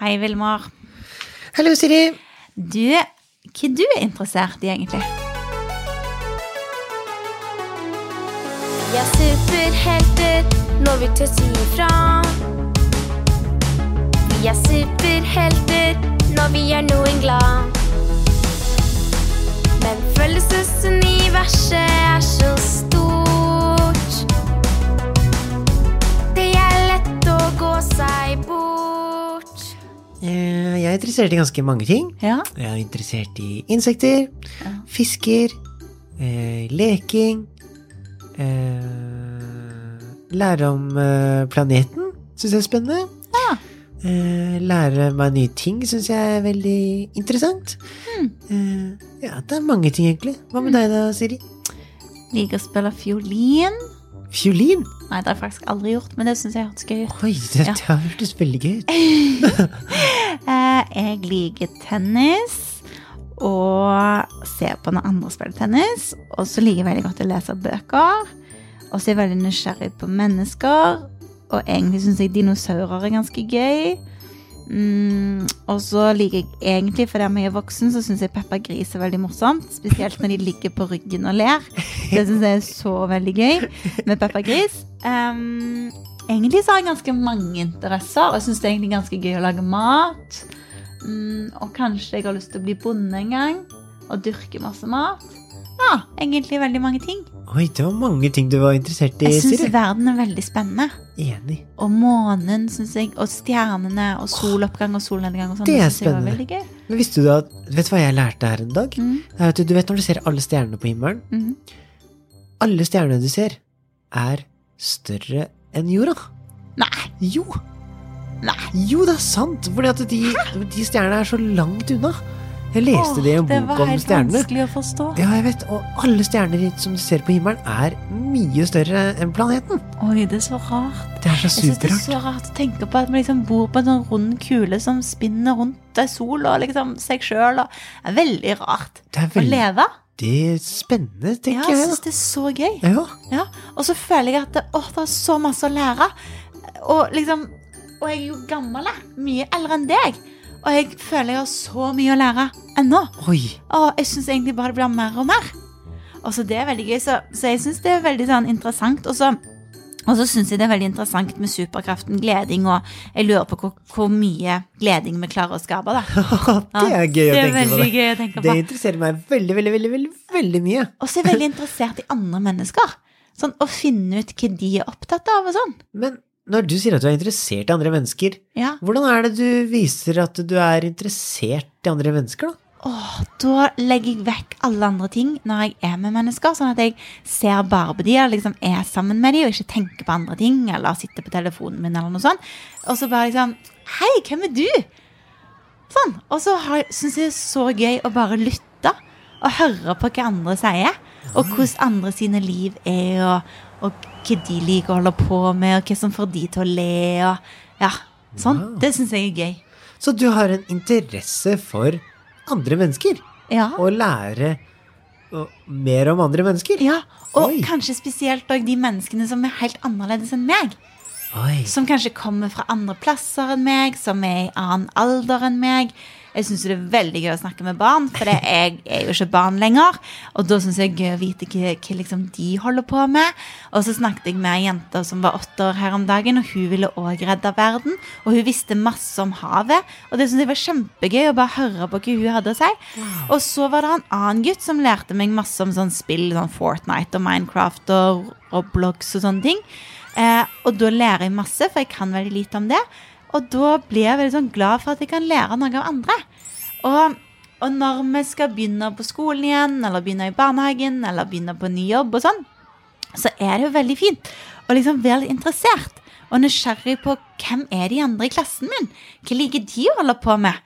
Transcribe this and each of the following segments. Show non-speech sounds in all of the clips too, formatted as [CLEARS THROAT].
Hei, Vilmar. Hallo, Siri. Du, hva du er interessert i, egentlig? Vi er superhelter når vi tør si ifra. Vi er superhelter når vi gjør noen glad. Men følelsesuniverset er så stort. Interessert i ganske mange ting. Ja. Jeg er interessert i insekter, fisker, eh, leking eh, Lære om eh, planeten syns jeg er spennende. Ja. Eh, lære meg nye ting syns jeg er veldig interessant. Mm. Eh, ja, det er mange ting, egentlig. Hva med deg da, Siri? Liker å spille fiolin. Fiolin? Nei, det har jeg faktisk aldri gjort, men det syns jeg hørtes gøy ut. Oi, det, Ja. hørtes veldig gøy ut. [LAUGHS] [LAUGHS] Jeg liker tennis og ser på når andre spiller tennis. Og så liker jeg veldig godt å lese bøker. Og så er jeg veldig nysgjerrig på mennesker. Og egentlig syns jeg dinosaurer er ganske gøy. Mm, og så liker jeg egentlig, fordi jeg er voksen, så syns jeg Peppa Gris er veldig morsomt. Spesielt når de ligger på ryggen og ler. Det syns jeg er så veldig gøy med Peppa Gris. Um, egentlig så har jeg ganske mange interesser. Og syns det er egentlig ganske gøy å lage mat. Mm, og kanskje jeg har lyst til å bli bonde en gang. Og dyrke masse mat. Ja, egentlig veldig mange ting. Oi, det var mange ting du var interessert i, Jeg syns verden er veldig spennende. Enig. Og månen, synes jeg, og stjernene, og soloppgang og solnedgang og sånt, Det er spennende. Det. Men visste du at, vet du hva jeg lærte her en dag? Mm, Det er at du vet når du ser alle stjernene på himmelen, mm. alle stjernene du ser, er større enn jorda. Nei, Jo, nei. jo det er sant, fordi at de, de stjernene er så langt unna. Jeg leste det i en bok om stjernene. det var helt vanskelig å forstå. Ja, jeg vet, og alle stjerner som du ser på himmelen er mye større enn planeten. Oi, det er så rart. Det er så superrart. Jeg synes det er så rart å tenke på at vi liksom bor på en sånn rund kule som spinner rundt sola sol og liksom seg sjøl. Det er veldig rart Det er å leve. veldig spennende, tenker jeg Ja, jeg syns det er så gøy. Ja, Ja, og så føler jeg at det, åh, det er så masse å lære. Og liksom Og jeg er jo gammel. Mye eldre enn deg. Og jeg føler jeg har så mye å lære ennå. oi. Og jeg syns egentlig bare det blir mer og mer. Og så det er veldig gøy, så, så jeg syns det er veldig sånn interessant. Og så, og så syns jeg det er veldig interessant med superkraften gleding, og jeg lurer på hvor, hvor mye gleding vi klarer å skape, da. [LAUGHS] det er gøy å det er tenke på. Det. gøy å tenke det interesserer meg veldig, veldig, veldig, veldig, veldig mye. Og så er jeg veldig interessert i andre mennesker. Sånn å finne ut hva de er opptatt av og sånn. Men når du sier at du er interessert i andre mennesker, Ja. hvordan er det du viser at du er interessert i andre mennesker, da? Åh, da legger jeg vekk alle andre ting når jeg er med mennesker, sånn at jeg ser bare på de, eller liksom er sammen med de, og ikke tenker på andre ting, eller sitter på telefonen min, eller noe sånt. Og så bare liksom Hei, hvem er du? Sånn. Og så syns jeg det er så gøy å bare lytte og høre på hva andre sier, og hvordan andre sine liv er, og, og hva de liker å holde på med, og hva som får de til å le, og ja, sånn. Wow. Det syns jeg er gøy. Så du har en interesse for andre mennesker, Ja. og lære å- mer om andre mennesker? Ja, og Oi. kanskje spesielt også de menneskene som er helt annerledes enn meg. Oi. Som kanskje kommer fra andre plasser enn meg, som er i annen alder enn meg. Jeg syns det er veldig gøy å snakke med barn, for jeg er jo ikke barn lenger. Og da syns jeg det er gøy å vite hva, hva liksom de holder på med. Og så snakket jeg med ei jente som var åtte år her om dagen, og hun ville òg redde verden. Og hun visste masse om havet, og det syns jeg var kjempegøy å bare høre på hva hun hadde å si. Og så var det en annen gutt som lærte meg masse om sånn spill, sånn Fortnite og Minecraft og Roblox og sånne ting. Eh, og da lærer jeg masse, for jeg kan veldig lite om det. Og da blir jeg veldig sånn glad for at jeg kan lære noe av andre. Og, og når vi skal begynne på skolen igjen, eller begynne i barnehagen, eller begynne på ny jobb og sånn, så er det jo veldig fint å liksom være litt interessert og nysgjerrig på hvem er de andre i klassen min? Hva liker de å holde på med?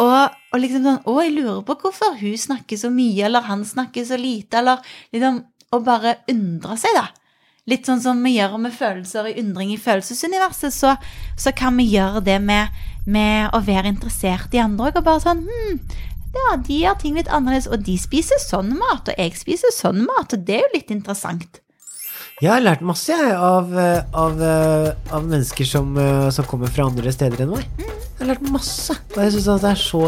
Og, og liksom sånn, å, jeg lurer på hvorfor hun snakker så mye, eller han snakker så lite, eller liksom, Og bare undre seg da. Litt sånn som vi gjør med følelser i undring i følelsesuniverset, så, så kan vi gjøre det med, med å være interessert i andre òg. og bare sånn, hm, ja, de gjør ting litt annerledes, og de spiser sånn mat, og jeg spiser sånn mat, og det er jo litt interessant. Jeg har lært masse jeg, av, av, eh, av mennesker som, eh, som kommer fra andre steder enn meg. Jeg har lært masse, og jeg syns det er så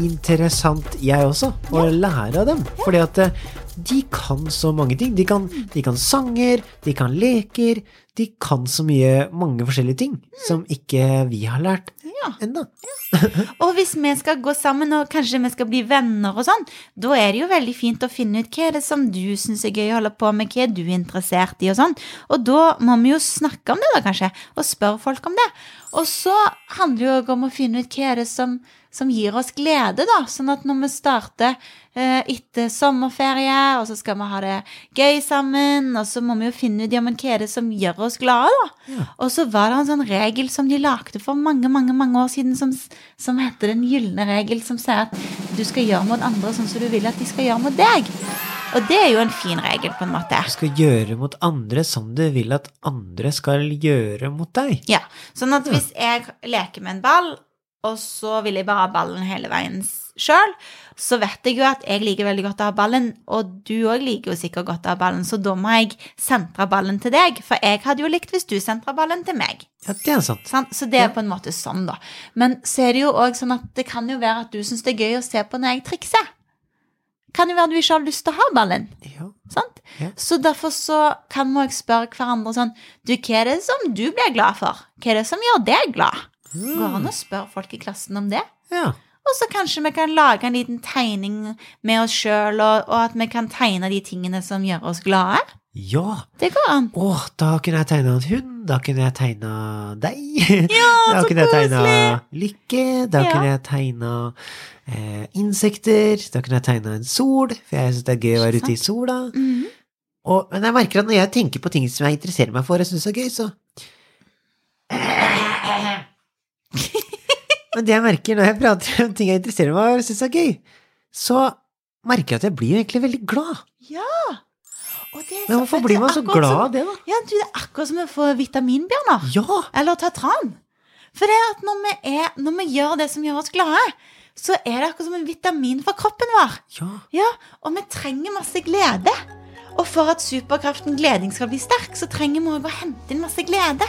interessant, jeg også, å lære av dem. Fordi at eh, de kan så mange ting. De kan, de kan sanger, de kan leker, de kan så mye, mange forskjellige ting som ikke vi har lært Ja. ennå. Og hvis vi skal gå sammen, og kanskje vi skal bli venner og sånn, da er det jo veldig fint å finne ut hva er det som du syns er gøy å holde på med, hva er du interessert i og sånn. Og da må vi jo snakke om det, da, kanskje, og spørre folk om det. Og så handler det jo òg om å finne ut hva er det som, som gir oss glede, da. Sånn at når vi starter eh, etter sommerferie, og så skal vi ha det gøy sammen, og så må vi jo finne ut ja, men hva er det som gjør oss glade, da. Og så var det en sånn regel som de lagde for mange, mange, mange år siden, som, som heter den gylne regel, som sier at du skal gjøre mot andre sånn som du vil at de skal gjøre mot deg. Og det er jo en fin regel, på en måte. Du skal gjøre mot andre som du vil at andre skal gjøre mot deg. Ja, sånn at hvis jeg leker med en ball, og så vil jeg bare ha ballen hele veien sjøl, så vet jeg jo at jeg liker veldig godt å ha ballen, og du òg liker jo sikkert godt å ha ballen, så da må jeg sentre ballen til deg, for jeg hadde jo likt hvis du sentra ballen til meg. Ja, det er sant. Sånn? Så det er på en måte sånn, da. Men så er det jo òg sånn at det kan jo være at du syns det er gøy å se på når jeg trikser. Kan jo være du ikke har lyst til å ha ballen. Ja. Sant? Ja. Så derfor så kan vi òg spørre hverandre sånn Du, hva er det som du blir glad for? Hva er det som gjør deg glad? Går an å spørre folk i klassen om det? ja. Og så kanskje vi kan lage en liten tegning med oss sjøl, og, og at vi kan tegne de tingene som gjør oss glade. Ja. Det går an. Å, da kunne jeg tegna en hund, da kunne jeg tegna deg. Ja, [LAUGHS] da så kunne jeg tegna lykke, da Ja. kunne jeg tegna eh, insekter, da kunne jeg tegna en sol, for jeg syns det er gøy å være ute i sola. Mhm. Og, men jeg merker at når jeg tenker på ting som jeg interesserer meg for, jeg syns er gøy, så [CLEARS THROAT] [CLEARS THROAT] Men det jeg merker når jeg prater om ting jeg interesserer meg for og syns er gøy, så merker jeg at jeg blir egentlig veldig glad. Ja. Og det Men hvorfor blir man så glad av det, da? Ja, du, det er akkurat som å få vitaminbjørner. Ja! Eller ta tran. For det at når vi, er, når vi gjør det som gjør oss glade, så er det akkurat som en vitamin for kroppen vår. Ja. Ja, Og vi trenger masse glede. Og for at superkraften gleding skal bli sterk, så trenger vi òg å hente inn masse glede.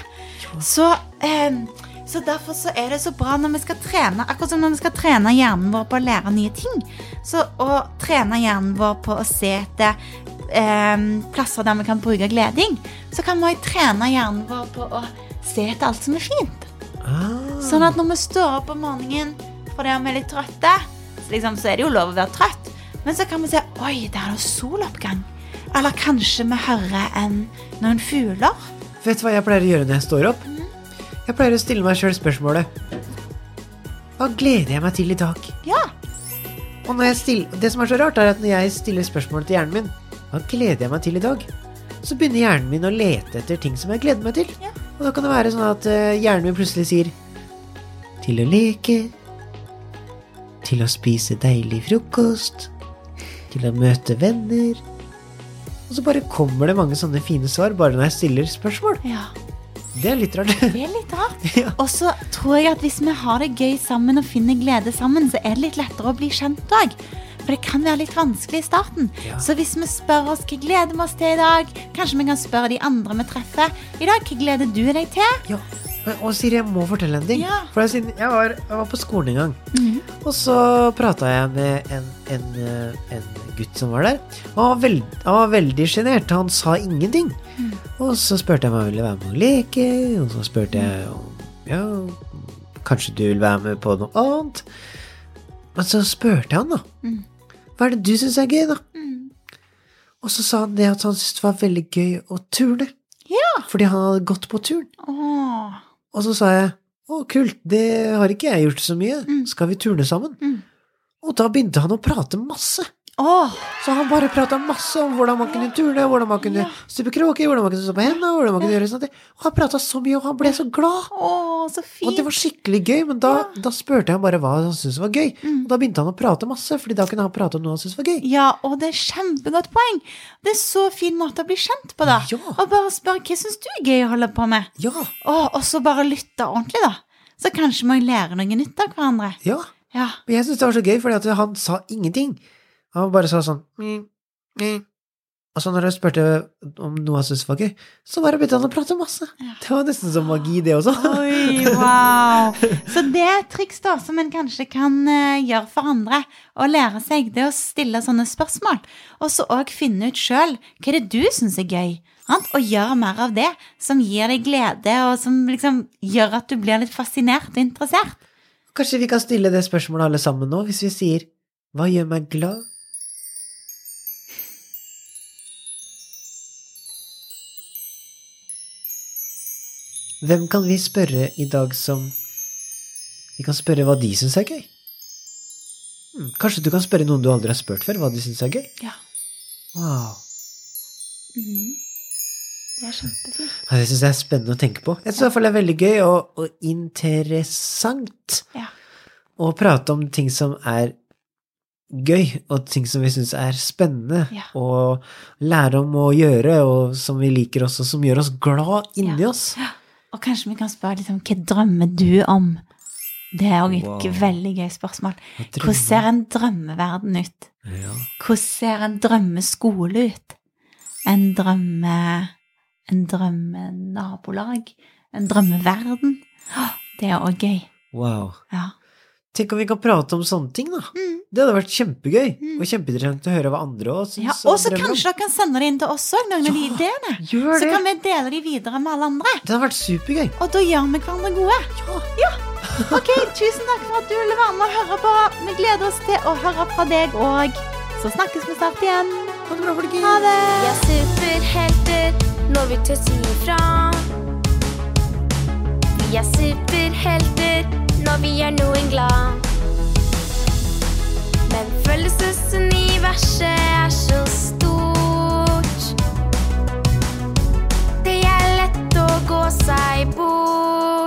Så, eh, så derfor så er det så bra når vi skal trene, akkurat som når vi skal trene hjernen vår på å lære nye ting. Så å trene hjernen vår på å se etter eh, plasser der vi kan bruke gleding, så kan vi trene hjernen vår på å se etter alt som er fint. Ah. Sånn at når vi står opp om morgenen fordi vi er litt trøtte, så, liksom, så er det jo lov å være trøtt, men så kan vi se Oi, der er det soloppgang. Eller kanskje vi hører en, noen fugler. Vet du hva jeg pleier å gjøre når jeg står opp? Jeg pleier å stille meg sjøl spørsmålet Hva gleder jeg meg til i dag? Ja. Og når jeg stiller, det som er så rart, er at når jeg stiller spørsmålet til hjernen min Hva gleder jeg meg til i dag? Så begynner hjernen min å lete etter ting som jeg gleder meg til. Ja. Og da kan det være sånn at eh, hjernen min plutselig sier Til å leke Til å spise deilig frokost Til å møte venner Og så bare kommer det mange sånne fine svar bare når jeg stiller spørsmål. ja. Det er litt rart. Det er litt rart. [LAUGHS] ja. Og så tror jeg at hvis vi har det gøy sammen og finner glede sammen, så er det litt lettere å bli kjent òg. For det kan være litt vanskelig i starten. Ja. Så hvis vi spør oss hva gleder vi oss til i dag, kanskje vi kan spørre de andre vi treffer i dag, hva gleder du deg til? Ja, og Siri, jeg må fortelle en ting. Ja. For jeg, jeg, var, jeg var på skolen en gang, og så prata jeg med en, en, eh, en gutt som var der. Og han var, veld, han var veldig sjenert, han sa ingenting. Og så spurte jeg om han ville være med og leke, og så spurte jeg om ja, kanskje du vil være med på noe annet. Men så spurte jeg han, da. Hva er det du syns er gøy, da? Og så sa han det at han syntes det var veldig gøy å turne. Ja. Fordi han hadde gått på turn. Åh. Og så sa jeg å, kult, det har ikke jeg gjort så mye, skal vi turne sammen? Mm. Og da begynte han å prate masse. Åh. Så han bare prata masse om hvordan man kunne turne, hvordan man kunne stupe kråker, hvordan man kunne stå på hendene, hvordan man kunne gjøre sånt. Og han prata så mye, og han ble så glad. Oh, så fint. Og det var skikkelig gøy, men da, da spurte jeg bare hva han syntes var gøy. Mm. Og da begynte han å prate masse, Fordi da kunne han prate om noe han syntes var gøy. Ja, og det er kjempegodt poeng. Det er så fin måte å bli kjent på, da. Ja. Og bare spørre hva syns du er gøy å holde på med? Ja, Åh, og så bare lytte ordentlig, da. Så kanskje man lærer noe nytt av hverandre. ja. Ja. Men jeg syns det var så gøy, fordi han sa ingenting. Han bare sa sånn mm, mm. så når jeg spurte om noe han syntes var gøy, så bare begynte han å prate masse. Det var nesten som magi, det også. Oi, wow. Så det er et triks da, som en kanskje kan eh, gjøre for andre, å lære seg det å stille sånne spørsmål, og så òg finne ut sjøl hva er det du syns er gøy, og gjøre mer av det som gir deg glede, og som liksom gjør at du blir litt fascinert og interessert. Kanskje vi kan stille det spørsmålet alle sammen nå, hvis vi sier hva gjør meg glad? Hvem kan vi spørre i dag som Vi kan spørre hva de syns er gøy? Hmm, Kanskje du kan spørre noen du aldri har spurt før, hva de syns er gøy? Ja. Wow. Det er kjempefint. Ja, Det syns jeg er spennende å tenke på. Jeg syns i hvert fall det er veldig gøy og, og interessant Ja. å prate om ting som er gøy, og ting som vi syns er spennende, Ja. og lære om å gjøre, og som vi liker også, som gjør oss glad inni oss. Ja. Og kanskje vi kan spørre litt om hva drømmer du om? Det er òg et Wow. veldig gøy spørsmål. Hvordan ser en drømmeverden ut? Ja. Hvordan ser en drømmeskole ut? En drømme... En drømmenabolag? En drømmeverden? Det er òg gøy. Wow. Ja. Tenk om vi kan prate om sånne ting, da. Mm. Det hadde vært kjempegøy, og kjempeinteressant å høre hva andre syns. ja og så kanskje dere kan sende det inn til oss òg, noen av de ideene. Gjør Så kan vi dele de videre med alle andre. Det hadde vært supergøy. Og da gjør vi hverandre gode. Ja. Ok, tusen takk for at du ville være med og høre på. Vi gleder oss til å høre fra deg òg. Så snakkes vi snart igjen. Ha det bra, folkens. Ha det. Vi er superhelter når vi tør si ifra. Vi er superhelter når vi gjør noen glad. Men følelsesuniverset er så stort. Det er lett å gå seg bort.